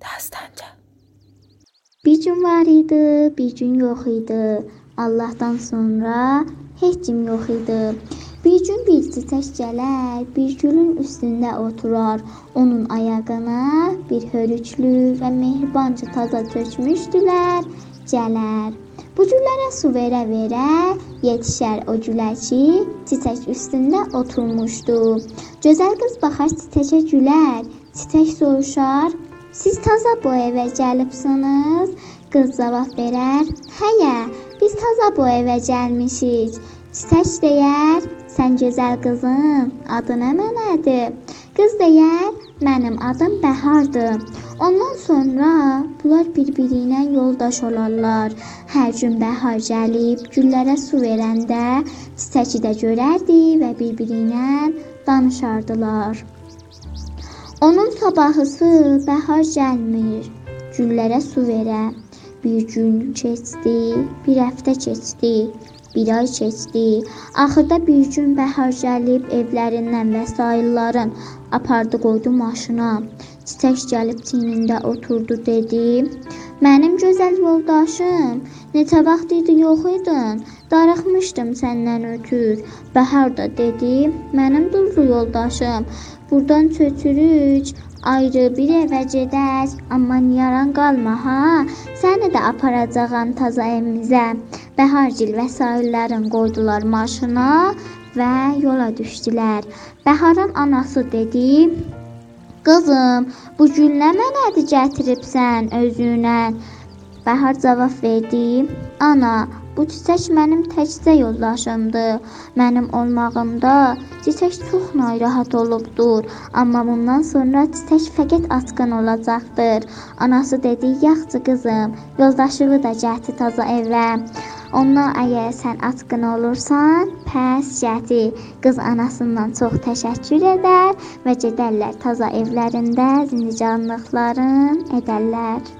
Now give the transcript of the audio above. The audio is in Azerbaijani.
Dastanca. Bir gün var idi, bir gün yox idi. Allahdan sonra heç kim yox idi. Bir gün bir çiçək gələr, bir gülün üstündə oturar. Onun ayağına bir hörüklü və mehribanca taza tökmüşdülər, gələr. Bu güllərə su verə-verə yetişər o gülə ki, çiçək üstündə oturmuşdu. Gözəl qız baxar çiçəkə gülər, çiçək soruşar: "Siz taza bu evə gəlibsiniz?" Qız cavab verər: "Həyə, biz taza bu evə gəlmişik." Çiçək deyər: "Sən gözəl qızım, adın nə mənədir?" Qız deyər: "Mənim adım Bəhardır." Ondan sonra bunlar bir-biri ilə yoldaş olarlar. Hər gün bəhar gəlib güllərə su verəndə çiçəki də görərdi və bir-biri ilə danışardılar. Onun sabahısı bəhar gəlmir, güllərə su verə. Bir gün keçdi, bir həftə keçdi, bir ay keçdi. Axırda bir gün bəhar gəlib evlərindən vəsaitlərin apardı qoydu maşına. Çiçək gəlib çiynində oturdu dedi: "Mənim gözəl yoldaşım, neçə vaxt idi yox idin? Darıxmışdım səndən ötür." Bəhar da dedi: "Mənim duzlu yoldaşım, burdan köçürük, ayrı bir evə gedək, amma yaran qalma ha. Səni də aparacağam taza evimizə." Bəhargil vəsaitlərin qoydular maşına və yola düşdülər. Bəharın anası dedi: Qızım, bu gül nə mənədir gətiribsən özünə? Bəhar cavab verdi: Ana, bu çiçək mənim təkcə yoldaşımdır. Mənim olmağımda çiçək çox narahat olubdur, amma bundan sonra çiçək fəqət açqın olacaqdır. Anası dedi: Yaxşı qızım, yoldaşını da gətir taza evə. Ondan əgər sən açqın olursan, pəs gətir. Qız anasından çox təşəkkür edər və gedərlər taza evlərində zindicanlıqlarını edərlər.